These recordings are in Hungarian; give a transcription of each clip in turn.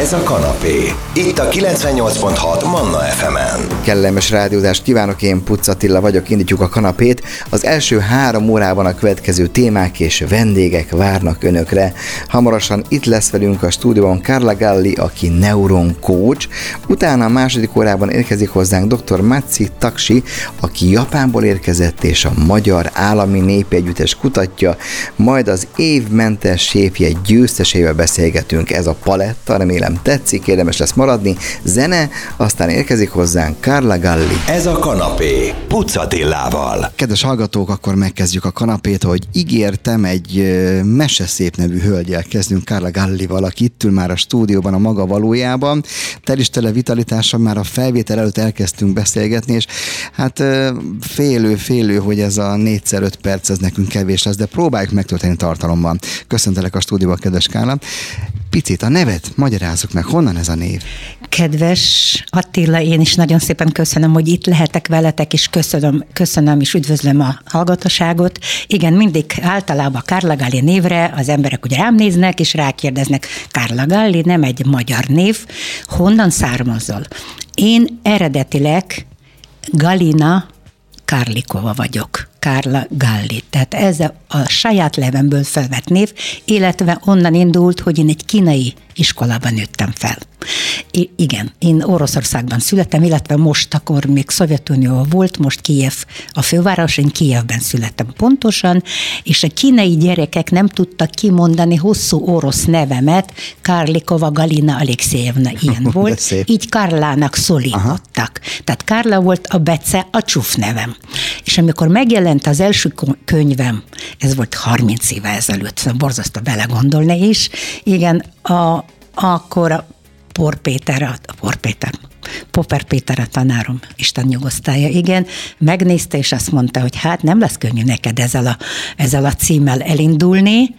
Ez a kanapé. Itt a 98.6 Manna FM-en. Kellemes rádiózást kívánok, én Puc vagyok, indítjuk a kanapét. Az első három órában a következő témák és vendégek várnak önökre. Hamarosan itt lesz velünk a stúdióban Carla Galli, aki neuron coach. Utána a második órában érkezik hozzánk dr. Matsi Taksi, aki Japánból érkezett és a Magyar Állami Népegyüttes kutatja, majd az évmentes séfje győztesével beszélgetünk. Ez a paletta, remélem tetszik, érdemes lesz maradni. Zene, aztán érkezik hozzánk Carla Galli. Ez a kanapé. Pucatillával. Kedves hallgatók, akkor megkezdjük a kanapét, hogy ígértem egy meseszép nevű hölgyel kezdünk Carla Gallival, aki itt ül már a stúdióban a maga valójában. Tel is tele vitalitása, már a felvétel előtt elkezdtünk beszélgetni, és hát félő, félő, hogy ez a 4x5 perc, ez nekünk kevés lesz, de próbáljuk megtölteni tartalomban. Köszöntelek a stúdióban, kedves Kála. Picit a nevet magyarázzuk meg, honnan ez a név? Kedves Attila, én is nagyon szépen köszönöm, hogy itt lehetek veletek, és köszönöm, köszönöm és üdvözlöm a hallgatóságot. Igen, mindig általában Kárla Galli névre az emberek ugye rám néznek, és rákérdeznek, Kárla Galli nem egy magyar név, honnan származol? Én eredetileg Galina Kárlikova vagyok. Kárla Galli. Tehát ez a, a saját levemből felvett név, illetve onnan indult, hogy én egy kínai iskolában nőttem fel. I- igen, én Oroszországban születtem, illetve most akkor még Szovjetunió volt, most Kijev a főváros, én Kijevben születtem pontosan, és a kínai gyerekek nem tudtak kimondani hosszú orosz nevemet, Karlikova Galina Alexejevna ilyen volt, így Karlának szólítottak. Tehát Karla volt a Bece, a csúf nevem. És amikor megjelent az első könyvem, ez volt 30 éve ezelőtt, szóval borzasztó belegondolni is, igen, a, akkor a Por Péter, a Por Péter, Popper Péter a tanárom, Isten nyugosztálja, igen, megnézte, és azt mondta, hogy hát nem lesz könnyű neked ezzel a, ezzel a címmel elindulni,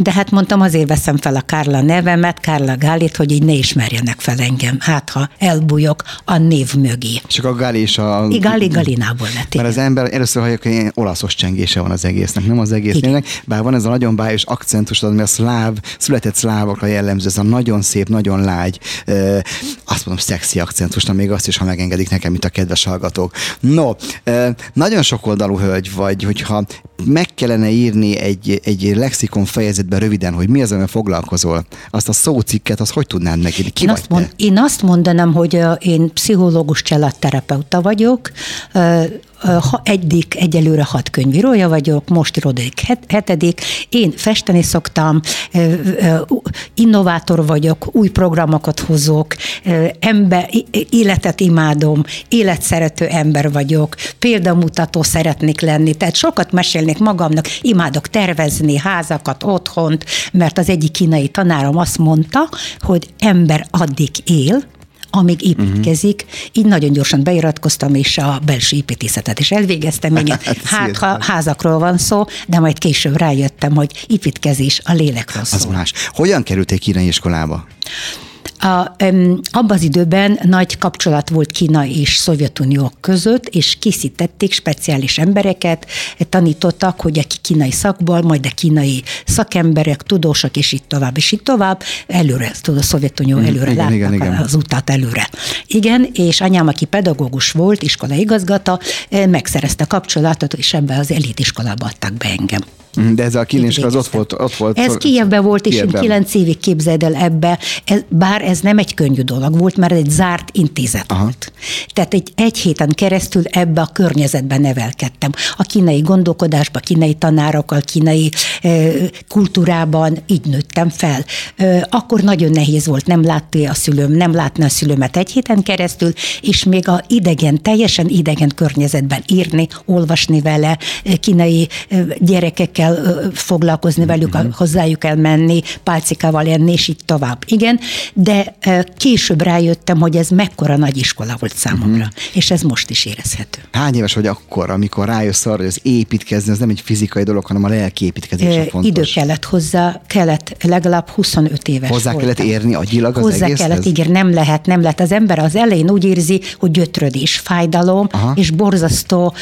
de hát mondtam, azért veszem fel a Kárla nevemet, Kárla Gálit, hogy így ne ismerjenek fel engem. Hát, ha elbújok a név mögé. Csak a Gáli is a... I, Gáli Galinából lett. Mert az ember először hallja, hogy olaszos csengése van az egésznek, nem az egész névnek, bár van ez a nagyon bájos akcentus, ami a szláv, született szlávokra jellemző, ez a nagyon szép, nagyon lágy, ö, azt mondom, szexi akcentus, még azt is, ha megengedik nekem, mint a kedves hallgatók. No, ö, nagyon sokoldalú hölgy vagy, hogyha meg kellene írni egy, egy lexikon fejezetben röviden, hogy mi az, amivel foglalkozol, azt a szócikket, az hogy tudnád megírni? Ki én, azt mond, én azt mondanám, hogy én pszichológus családterapeuta vagyok, egyik egyelőre hat könyvírója vagyok, most irodik hetedik. Én festeni szoktam, innovátor vagyok, új programokat hozok, ember, életet imádom, életszerető ember vagyok, példamutató szeretnék lenni, tehát sokat mesélnék magamnak, imádok tervezni házakat, otthont, mert az egyik kínai tanárom azt mondta, hogy ember addig él, amíg építkezik. Uh-huh. Így nagyon gyorsan beiratkoztam, és a belső építészetet is elvégeztem. Igen, hát, hát ha házakról van szó, de majd később rájöttem, hogy építkezés a lélekről szól. Az más. Hogyan kerültél kínai A, abban az időben nagy kapcsolat volt Kína és Szovjetunió között, és készítették speciális embereket, tanítottak, hogy aki kínai szakból, majd a kínai szakemberek, tudósok, és itt tovább, és itt tovább, előre, tudod, a Szovjetunió mm, előre igen, igen, igen. az utat előre. Igen, és anyám, aki pedagógus volt, iskola igazgata, megszerezte kapcsolatot, és ebbe az elitiskolába adtak be engem. Mhm, de ez a kilincs az ott volt, ott volt. Ez Kijevben volt, és Kijevben. én kilenc évig képzeld el ebbe, ez, bár ez nem egy könnyű dolog volt, mert egy zárt intézet Aha. volt. Tehát egy, egy héten keresztül ebbe a környezetben nevelkedtem. A kínai gondolkodásba, kínai tanárokkal, kínai e, kultúrában így nőttem fel. E, akkor nagyon nehéz volt, nem látni a szülőm, nem látni a szülőmet egy héten keresztül, és még a idegen, teljesen idegen környezetben írni, olvasni vele, kínai gyerekekkel kell foglalkozni velük, mm-hmm. hozzájuk kell menni, pálcikával enni, és így tovább. Igen, de később rájöttem, hogy ez mekkora nagy iskola volt számomra, mm-hmm. és ez most is érezhető. Hány éves vagy akkor, amikor rájössz arra, hogy az építkezni, az nem egy fizikai dolog, hanem a lelki építkezés a fontos? Idő kellett hozzá, kellett legalább 25 éves Hozzá voltam. kellett érni agyilag az Hozzá egészhez? kellett, igen, nem lehet, nem lehet. Az ember az elején úgy érzi, hogy gyötrödés, fájdalom, Aha. és borzasztó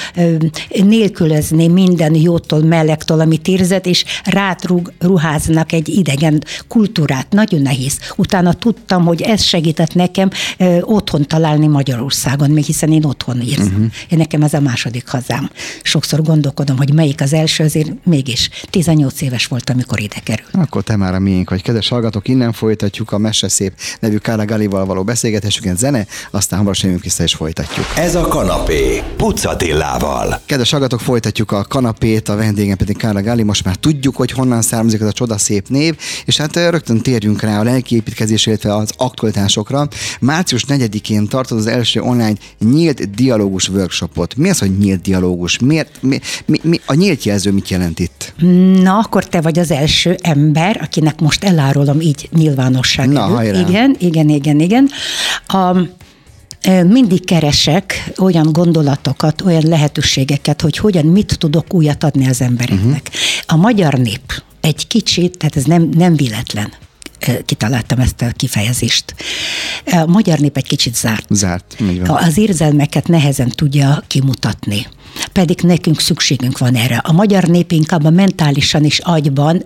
nélkülözni minden jótól, melegtől, amit érzett, és rátruháznak egy idegen kultúrát. Nagyon nehéz. Utána tudtam, hogy ez segített nekem ö, otthon találni Magyarországon, még hiszen én otthon érzem. Uh-huh. Én nekem ez a második hazám. Sokszor gondolkodom, hogy melyik az első, azért mégis 18 éves volt, amikor ide került. Akkor te már a miénk vagy. Kedves hallgatók, innen folytatjuk a Mese Szép nevű Kára Galival való beszélgetésünket, zene, aztán hamarosan jövünk vissza és folytatjuk. Ez a kanapé, Pucatillával. Kedves hallgatók, folytatjuk a kanapét, a vendégem pedig Kára Gali. Most már tudjuk, hogy honnan származik ez a csoda szép név, és hát rögtön térjünk rá a lelkiépítkezés, illetve az aktualitásokra. Március 4-én tartod az első online nyílt dialógus workshopot. Mi az, hogy nyílt dialógus? Miért, mi, mi, mi, a nyílt jelző mit jelent itt? Na, akkor te vagy az első ember, akinek most elárulom így nyilvánosság Na, előtt. hajrá. Igen, igen, igen, igen. A, mindig keresek olyan gondolatokat, olyan lehetőségeket, hogy hogyan, mit tudok újat adni az embereknek. Uh-huh. A magyar nép egy kicsit, tehát ez nem, nem véletlen kitaláltam ezt a kifejezést. A magyar nép egy kicsit zárt. Zárt, így van. Az érzelmeket nehezen tudja kimutatni. Pedig nekünk szükségünk van erre. A magyar nép inkább a mentálisan és agyban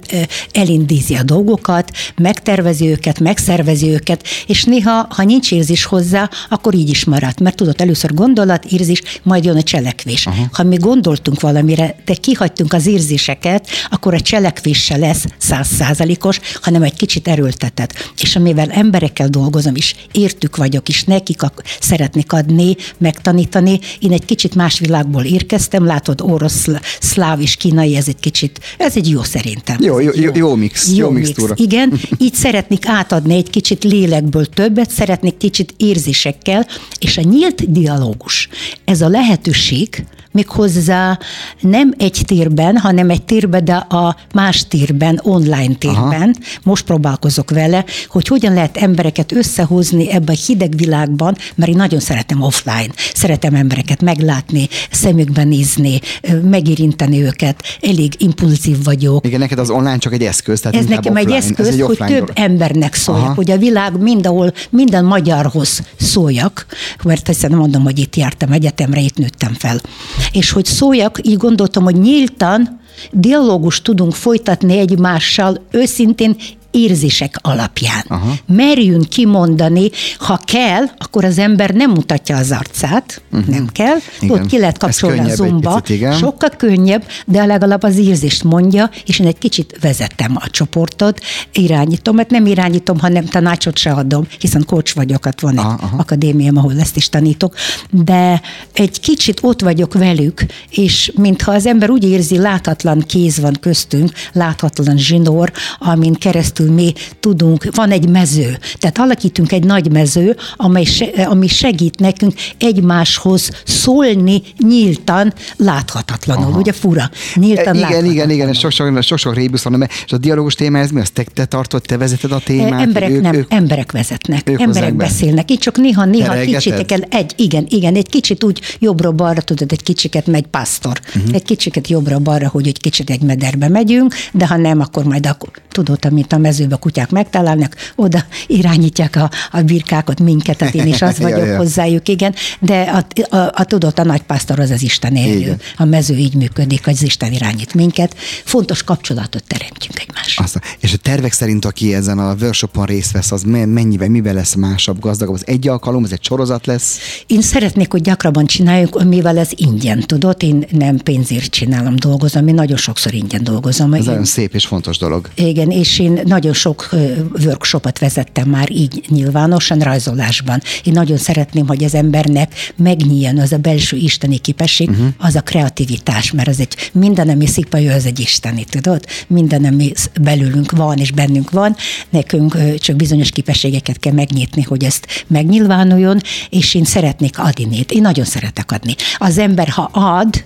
elindízi a dolgokat, megtervezi őket, megszervezi őket, és néha, ha nincs érzés hozzá, akkor így is marad. Mert tudod, először gondolat, érzés, majd jön a cselekvés. Aha. Ha mi gondoltunk valamire, de kihagytunk az érzéseket, akkor a cselekvés se lesz százszázalékos, hanem egy kicsit erőltetett. És amivel emberekkel dolgozom is, értük vagyok is, nekik ak- szeretnék adni, megtanítani. Én egy kicsit más világból érkeztem, látod, orosz, szláv és kínai, ez egy kicsit, ez egy jó szerintem. Jó, jó, jó, jó mix, jó, jó mix túra. Igen, így szeretnék átadni egy kicsit lélekből többet, szeretnék kicsit érzésekkel, és a nyílt dialógus, ez a lehetőség, méghozzá nem egy térben, hanem egy térben, de a más térben, online térben. Aha. Most próbálkozok vele, hogy hogyan lehet embereket összehozni ebbe a hideg világban, mert én nagyon szeretem offline. Szeretem embereket meglátni, szemükbe nézni, megérinteni őket. Elég impulzív vagyok. Igen, neked az online csak egy eszköz. Tehát Ez nekem offline. egy eszköz, Ez egy hogy több dolog. embernek szóljak, Aha. hogy a világ mindenhol, minden magyarhoz szóljak, mert hiszen mondom, hogy itt jártam egyetemre, itt nőttem fel. És hogy szóljak, így gondoltam, hogy nyíltan dialógus tudunk folytatni egymással őszintén érzések alapján. Aha. Merjünk kimondani, ha kell, akkor az ember nem mutatja az arcát, uh-huh. nem kell, Igen. ott ki lehet kapcsolni a egy zumba, picit, sokkal könnyebb, de legalább az érzést mondja, és én egy kicsit vezetem a csoportot, irányítom, mert nem irányítom, hanem tanácsot se adom, hiszen coach vagyok, hát van egy Aha, aha. akadémiám, ahol ezt is tanítok, de egy kicsit ott vagyok velük, és mintha az ember úgy érzi, láthatlan kéz van köztünk, láthatlan zsinór, amin keresztül mi tudunk, van egy mező, tehát alakítunk egy nagy mező, amely se, ami segít nekünk egymáshoz szólni nyíltan, láthatatlanul, Aha. ugye fura? Nyíltan igen, igen, igen, láthatatlanul. sok-sok, sok-sok rébusz van, és a dialógus téma ez mi? Az te, te tartod, te vezeted a témát? Emberek ők, nem, ők, emberek vezetnek, ők emberek beszélnek. Így csak néha-néha kicsitekkel, egy, igen, igen, egy kicsit úgy jobbra-balra, tudod, egy kicsiket megy pásztor. Uh-huh. Egy kicsiket jobbra-balra, hogy egy kicsit egy mederbe megyünk, de ha nem, akkor majd akkor, tudod, amit a mezőbe kutyák megtalálnak, oda irányítják a, a birkákat, minket, tehát én is az Ja, vagyok ja. hozzájuk, igen, de a, a, a tudod, a nagypásztor az az Isten élő. A mező így működik, az Isten irányít minket. Fontos kapcsolatot teremtjünk egymással. Aztán, és a tervek szerint, aki ezen a workshopon részt vesz, az me- mennyivel, mivel lesz másabb, gazdagabb? Az egy alkalom, ez egy sorozat lesz? Én szeretnék, hogy gyakrabban csináljuk, mivel ez ingyen, tudod? Én nem pénzért csinálom, dolgozom, én nagyon sokszor ingyen dolgozom. Ez Én, nagyon szép és fontos dolog. igen, és én nagyon sok ö, workshopot vezettem már így nyilvánosan rajzolásban. Én nagyon szeretném, hogy az embernek megnyíljon az a belső isteni képesség, uh-huh. az a kreativitás, mert az egy minden, ami szipa, az egy isteni, tudod? Minden, ami belülünk van és bennünk van, nekünk csak bizonyos képességeket kell megnyitni, hogy ezt megnyilvánuljon, és én szeretnék adni. Én nagyon szeretek adni. Az ember, ha ad,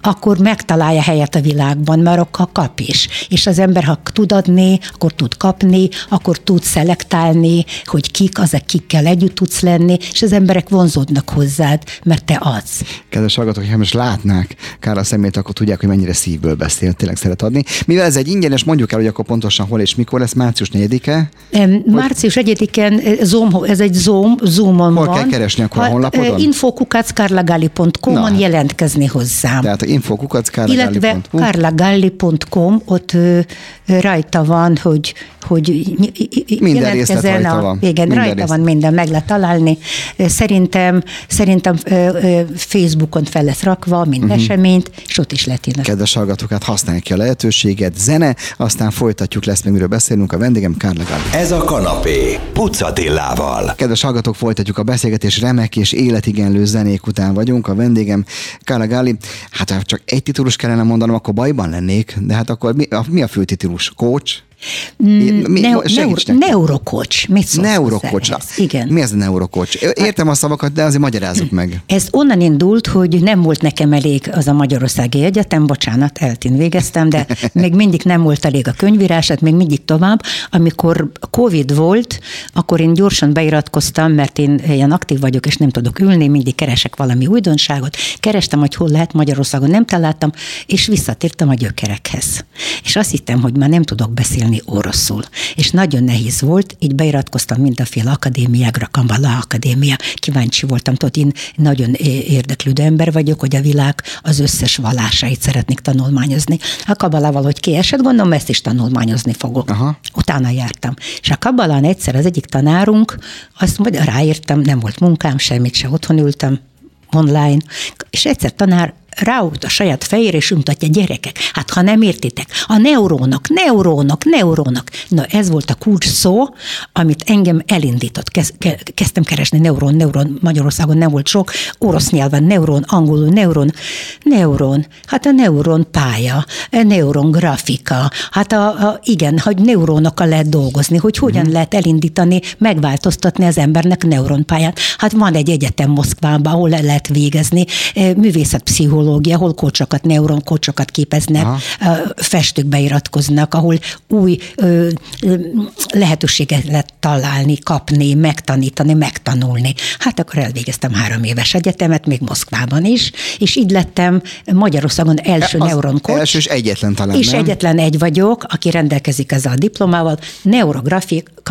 akkor megtalálja helyet a világban, mert akkor kap is. És az ember, ha tud adni, akkor tud kapni, akkor tud szelektálni, hogy kik, az, akikkel együtt tudsz lenni, és az emberek vonzódnak hozzád, mert te adsz. Kedves hallgatók, ha most látnák Kára a szemét, akkor tudják, hogy mennyire szívből beszél, tényleg szeret adni. Mivel ez egy ingyenes, mondjuk el, hogy akkor pontosan hol és mikor lesz, március 4-e. Em, Március 1-én Zoom, ez egy Zoom, Zoomon Hol van. kell keresni akkor a honlapodon? infokukackarlagali.com-on Na. jelentkezni hozzám. Tehát infokukat Illetve karlagalli.com, ott ö, rajta van, hogy, hogy minden részlet rajta van. Igen, minden rajta részlet. van minden, meg lehet találni. Szerintem, szerintem Facebookon fel lesz rakva, mint uh-huh. eseményt, és ott is lehet írni. Kedves hallgatók, hát használják ki a lehetőséget. Zene, aztán folytatjuk, lesz még miről beszélünk. A vendégem Kárla Ez a kanapé, Pucatillával. Kedves hallgatók, folytatjuk a beszélgetés. Remek és életigenlő zenék után vagyunk. A vendégem Kárla Gáli. Hát ha csak egy titulus kellene mondanom, akkor bajban lennék. De hát akkor mi a, mi a fő titulus? Coach? Mi, Neu- neuro, neurokocs. Mit szólsz neurokocs. Igen. Mi ez a neurokocs? Értem a szavakat, de azért magyarázzuk meg. Ez onnan indult, hogy nem volt nekem elég az a Magyarországi Egyetem, bocsánat, eltin végeztem, de még mindig nem volt elég a könyvírás, hát még mindig tovább. Amikor Covid volt, akkor én gyorsan beiratkoztam, mert én ilyen aktív vagyok, és nem tudok ülni, mindig keresek valami újdonságot. Kerestem, hogy hol lehet Magyarországon, nem találtam, és visszatértem a gyökerekhez. És azt hittem, hogy már nem tudok beszélni beszélni oroszul. És nagyon nehéz volt, így beiratkoztam mindenféle akadémiákra, Kambala Akadémia, kíváncsi voltam, tudod, én nagyon érdeklődő ember vagyok, hogy a világ az összes vallásait szeretnék tanulmányozni. A Kabalával, hogy kiesett, gondolom, ezt is tanulmányozni fogok. Aha. Utána jártam. És a Kabalán egyszer az egyik tanárunk, azt mondja, ráírtam, nem volt munkám, semmit se otthon ültem, online, és egyszer tanár ráút a saját fejére, és mutatja, gyerekek, hát ha nem értitek, a neurónok, neurónok, neurónok. Na ez volt a kulcs szó, amit engem elindított. Kez, kezdtem keresni neuron, neuron, Magyarországon nem volt sok, orosz nyelven neuron, angolul neuron, neuron, hát a neuron pálya, a neuron grafika, hát a, a igen, hogy neuronokkal lehet dolgozni, hogy hogyan mm. lehet elindítani, megváltoztatni az embernek neuronpályát. Hát van egy egyetem Moszkvában, ahol le lehet végezni eh, művészetpszichológia, pszichológia, hol kocsokat, neuronkocsokat képeznek, Aha. festők beiratkoznak, ahol új ö, lehetőséget lehet találni, kapni, megtanítani, megtanulni. Hát akkor elvégeztem három éves egyetemet, még Moszkvában is, és így lettem Magyarországon első e, neuronkocs. Első és egyetlen talán, És nem? egyetlen egy vagyok, aki rendelkezik ezzel a diplomával,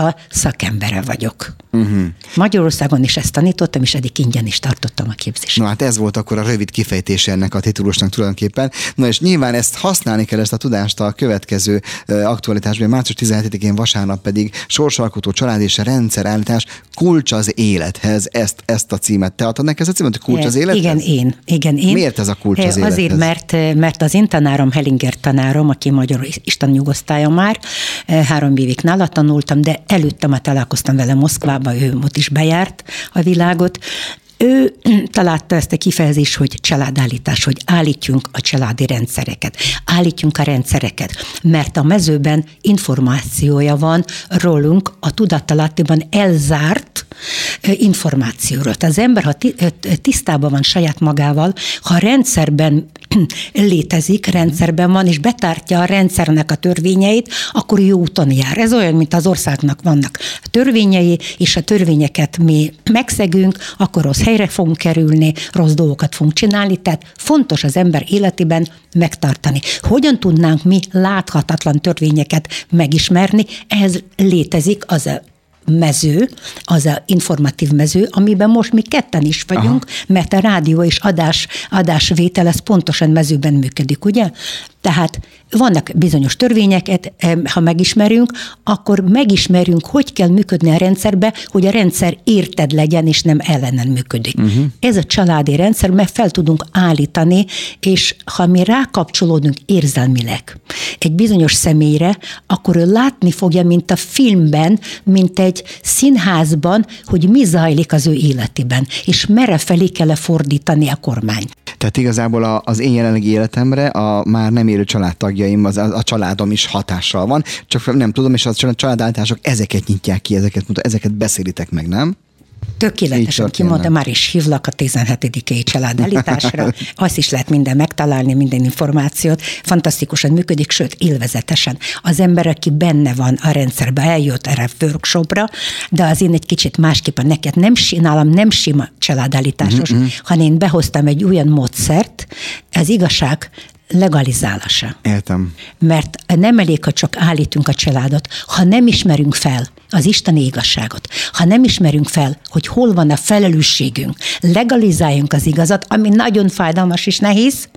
neurografika szakembere vagyok. Uh-huh. Magyarországon is ezt tanítottam, és eddig ingyen is tartottam a képzést. Na hát ez volt akkor a rövid kifejtése ennek a titulusnak tulajdonképpen. Na és nyilván ezt használni kell ezt a tudást a következő aktualitásban. Március 17-én vasárnap pedig sorsalkotó család és rendszerállítás kulcs az élethez. Ezt, ezt a címet te adtad neki, ez a címet, hogy kulcs az élethez? Igen, én. Igen, én. Miért ez a kulcs az élethez? Azért, mert, mert az én tanárom, Hellinger tanárom, aki magyar Isten nyugosztálja már, három évig nála tanultam, de előtte már találkoztam vele Moszkvába, ő ott is bejárt a világot, ő találta ezt a kifejezést, hogy családállítás, hogy állítjunk a családi rendszereket, állítjunk a rendszereket, mert a mezőben információja van rólunk a tudattalattiban elzárt információról. Az ember, ha tisztában van saját magával, ha rendszerben létezik, rendszerben van, és betártja a rendszernek a törvényeit, akkor jó úton jár. Ez olyan, mint az országnak vannak törvényei, és a törvényeket mi megszegünk, akkor rossz helyre fogunk kerülni, rossz dolgokat fogunk csinálni, tehát fontos az ember életében megtartani. Hogyan tudnánk mi láthatatlan törvényeket megismerni? Ez létezik az a mező, az a informatív mező, amiben most mi ketten is vagyunk, Aha. mert a rádió és adás, adásvétel, ez pontosan mezőben működik, ugye? Tehát vannak bizonyos törvényeket, ha megismerünk, akkor megismerünk, hogy kell működni a rendszerbe, hogy a rendszer érted legyen, és nem ellenen működik. Uh-huh. Ez a családi rendszer, mert fel tudunk állítani, és ha mi rákapcsolódunk érzelmileg egy bizonyos személyre, akkor ő látni fogja, mint a filmben, mint egy színházban, hogy mi zajlik az ő életében, és merre felé kell fordítani a kormány. Tehát igazából az én jelenlegi életemre a már nem élő családtagjaim, az, a, a családom is hatással van, csak nem tudom, és a családállítások ezeket nyitják ki, ezeket, ezeket beszélitek meg, nem? Tökéletesen kimondta, már is hívlak a 17. családállításra. Azt is lehet minden megtalálni, minden információt. Fantasztikusan működik, sőt, élvezetesen. Az ember, aki benne van a rendszerbe, eljött erre a workshopra, de az én egy kicsit másképpen neked nem nálam nem sima családállításos, mm-hmm. hanem én behoztam egy olyan módszert, ez igazság legalizálása. Értem. Mert nem elég, ha csak állítunk a családot, ha nem ismerünk fel az isteni igazságot, ha nem ismerünk fel, hogy hol van a felelősségünk, legalizáljunk az igazat, ami nagyon fájdalmas és nehéz,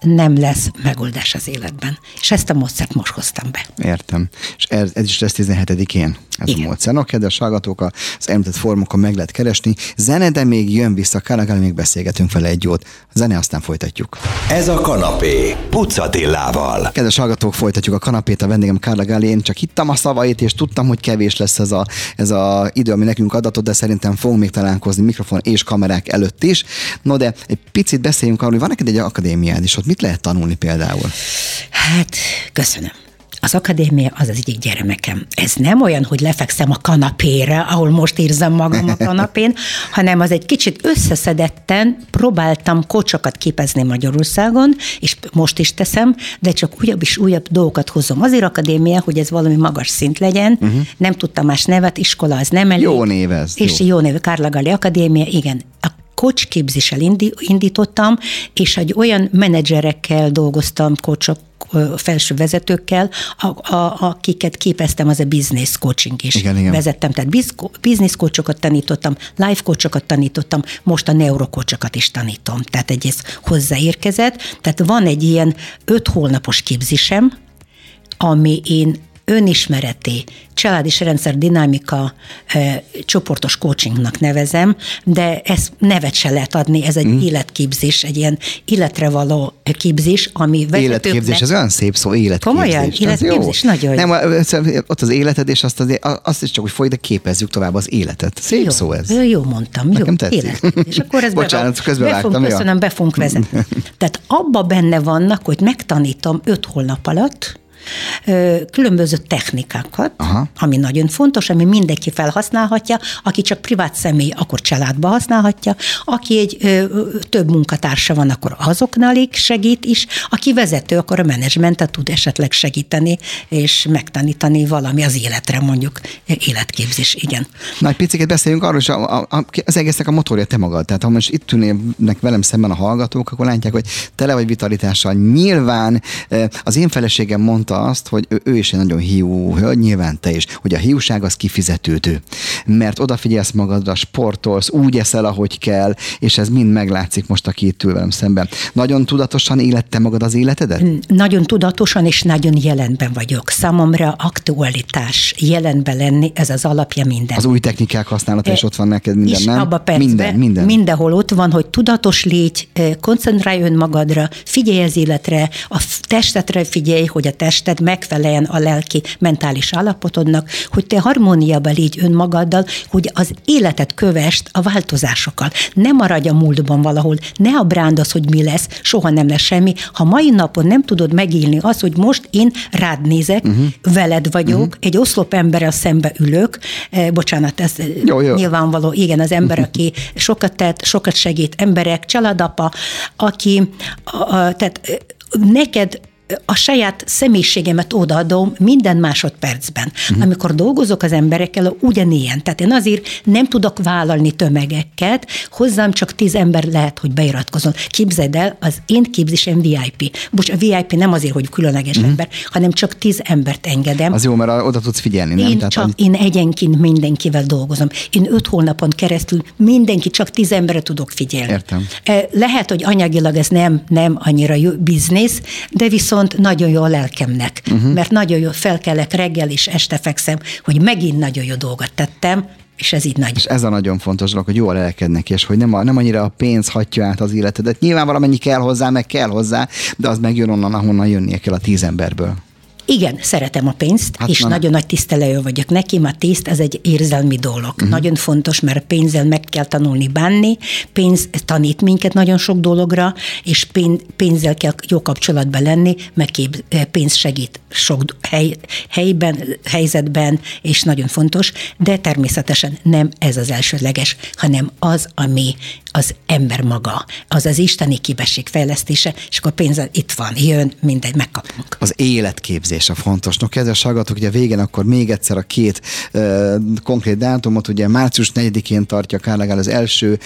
nem lesz megoldás az életben. És ezt a módszert most hoztam be. Értem. És ez, ez is lesz 17-én, ez Igen. a módszer. No, kedves hallgatók, az említett formokon meg lehet keresni. Zene, de még jön vissza, Kálagál, még beszélgetünk vele egy jót. A zene, aztán folytatjuk. Ez a kanapé, Pucatillával. Kedves hallgatók, folytatjuk a kanapét, a vendégem Kárla Gáli. Én csak hittem a szavait, és tudtam, hogy kevés lesz ez a, ez a idő, ami nekünk adatot, de szerintem fogunk még találkozni mikrofon és kamerák előtt is. No, de egy picit beszéljünk arról, hogy van neked egy akadémiád, és ott mit lehet tanulni például? Hát, köszönöm. Az akadémia az az egyik gyermekem. Ez nem olyan, hogy lefekszem a kanapére, ahol most érzem magam a kanapén, hanem az egy kicsit összeszedetten próbáltam kocsokat képezni Magyarországon, és most is teszem, de csak újabb és újabb dolgokat hozom. Azért akadémia, hogy ez valami magas szint legyen, uh-huh. nem tudtam más nevet, iskola az nem elég. Jó név ez. És jó, jó név, Kárlagali Akadémia, igen. A coach indítottam, és egy olyan menedzserekkel dolgoztam, coachok felső vezetőkkel, a, a, akiket képeztem, az a business coaching is. Igen, igen. Vezettem, tehát business coachokat tanítottam, life coachokat tanítottam, most a neurocoachokat is tanítom. Tehát egy ez hozzáérkezett. Tehát van egy ilyen öt hónapos képzésem, ami én önismereti, családi rendszer dinamika e, csoportos coachingnak nevezem, de ez nevet se lehet adni, ez egy mm. életképzés, egy ilyen életre való képzés, ami vezetőknek... Életképzés, ez olyan szép szó, életképzés. Komolyan, életképzés, jó. nagyon jó. Nem, ott az életed, és azt, az, azt is csak úgy folyik, de képezzük tovább az életet. Szép jó, szó ez. Jó mondtam, Nekem jó. Élet. És akkor ez Bocsánat, közben be fogunk, köszönöm, be fogunk vezetni. Tehát abba benne vannak, hogy megtanítom öt hónap alatt, különböző technikákat, Aha. ami nagyon fontos, ami mindenki felhasználhatja, aki csak privát személy, akkor családba használhatja, aki egy több munkatársa van, akkor azoknál segít is, aki vezető, akkor a menedzsmentet tud esetleg segíteni, és megtanítani valami az életre, mondjuk életképzés, igen. Na, egy picit beszéljünk arról, hogy a, a, az egésznek a motorja te magad. Tehát ha most itt ülnének velem szemben a hallgatók, akkor látják, hogy tele vagy vitalitással. Nyilván az én feleségem mondta azt, hogy ő, ő is egy nagyon hiú hölgy, nyilván te is, hogy a hiúság az kifizetődő. Mert odafigyelsz magadra, sportolsz, úgy eszel, ahogy kell, és ez mind meglátszik most, aki itt ül velem szemben. Nagyon tudatosan élette magad az életedet? Hmm, nagyon tudatosan és nagyon jelenben vagyok. Számomra aktualitás, jelenben lenni, ez az alapja minden. Az új technikák használata is ott van neked minden, is nem? Abba percben, minden, minden. Mindenhol ott van, hogy tudatos légy, koncentrálj önmagadra, figyelj az életre, a testetre figyelj, hogy a test tested megfeleljen a lelki, mentális állapotodnak, hogy te harmóniában légy önmagaddal, hogy az életet kövest a változásokkal. Ne maradj a múltban valahol, ne abrándasz, hogy mi lesz, soha nem lesz semmi. Ha mai napon nem tudod megélni azt, hogy most én rád nézek, uh-huh. veled vagyok, uh-huh. egy oszlop emberrel szembe ülök, eh, bocsánat, ez jó, jó. nyilvánvaló, igen, az ember, aki sokat tett, sokat segít, emberek, családapa, aki, a, a, tehát eh, neked a saját személyiségemet odaadom minden másodpercben. Uh-huh. Amikor dolgozok az emberekkel, ugyanilyen. Tehát én azért nem tudok vállalni tömegeket, hozzám csak tíz ember lehet, hogy beiratkozom. Képzeld el, az én képzésem VIP. Most a VIP nem azért, hogy különleges uh-huh. ember, hanem csak tíz embert engedem. Az jó, mert oda tudsz figyelni, nem? Én Tehát csak, én egyenként mindenkivel dolgozom. Én öt hónapon keresztül mindenki, csak tíz emberre tudok figyelni. Értem. Lehet, hogy anyagilag ez nem, nem annyira jó biznisz, de viszont viszont nagyon jó a lelkemnek, uh-huh. mert nagyon jó felkelek reggel és este fekszem, hogy megint nagyon jó dolgot tettem, és ez így nagy. És ez a nagyon fontos dolog, hogy jó a lelkednek, és hogy nem, a, nem annyira a pénz hatja át az életedet. Nyilván valamennyi kell hozzá, meg kell hozzá, de az megjön onnan, ahonnan jönnie kell a tíz emberből. Igen, szeretem a pénzt, hát és na. nagyon nagy tisztelő vagyok neki, mert tiszt ez egy érzelmi dolog. Uh-huh. Nagyon fontos, mert pénzzel meg kell tanulni bánni, pénz tanít minket nagyon sok dologra, és pénzzel kell jó kapcsolatban lenni, meg pénz segít sok hely, helyben, helyzetben, és nagyon fontos, de természetesen nem ez az elsődleges, hanem az, ami az ember maga, az az isteni kibesség fejlesztése, és akkor pénz itt van, jön, mindegy, megkapunk. Az életképzés És a fontos. No, kedves hallgatók, ugye végén akkor még egyszer a két uh, konkrét dátumot, ugye március 4-én tartja Kárlegál az első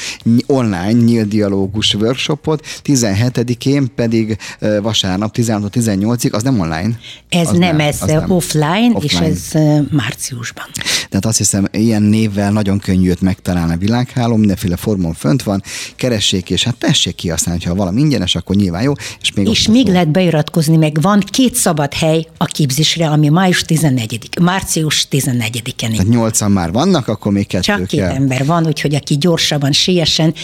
online nyílt dialógus workshopot, 17-én pedig uh, vasárnap 16-18-ig, az nem online? Ez az nem, ez az nem. offline, offline, és ez uh, márciusban. Tehát azt hiszem, ilyen névvel nagyon könnyű őt megtalálni a világháló, mindenféle formon fönt van, keressék, és hát tessék kihasználni, ha valami ingyenes, akkor nyilván jó. És még, és még lehet beiratkozni, meg van két szabad hely a képzésre, ami május 14 március 14-en. Tehát nyolcan már vannak, akkor még kettő Csak két kell. ember van, úgyhogy aki gyorsabban, siessen,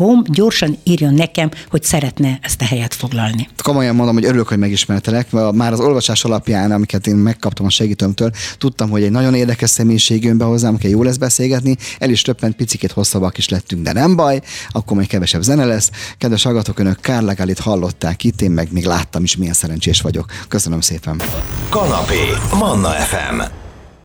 infokukackarlagali.com, gyorsan írjon nekem, hogy szeretne ezt a helyet foglalni. Komolyan mondom, hogy örülök, hogy megismertelek. Már az olvasás alapján, amiket én megkaptam a segítőmtől, tudtam, hogy egy nagyon érdekes személyiség jön be hozzám, aki jó lesz beszélgetni. El is többent picikét hosszabbak is lettünk, de nem baj, akkor még kevesebb zene lesz. Kedves hallgatók, önök Kárlegálit hallották itt, én meg még láttam is, milyen szerencsés vagyok. Köszönöm szépen. Kanapé, Manna FM.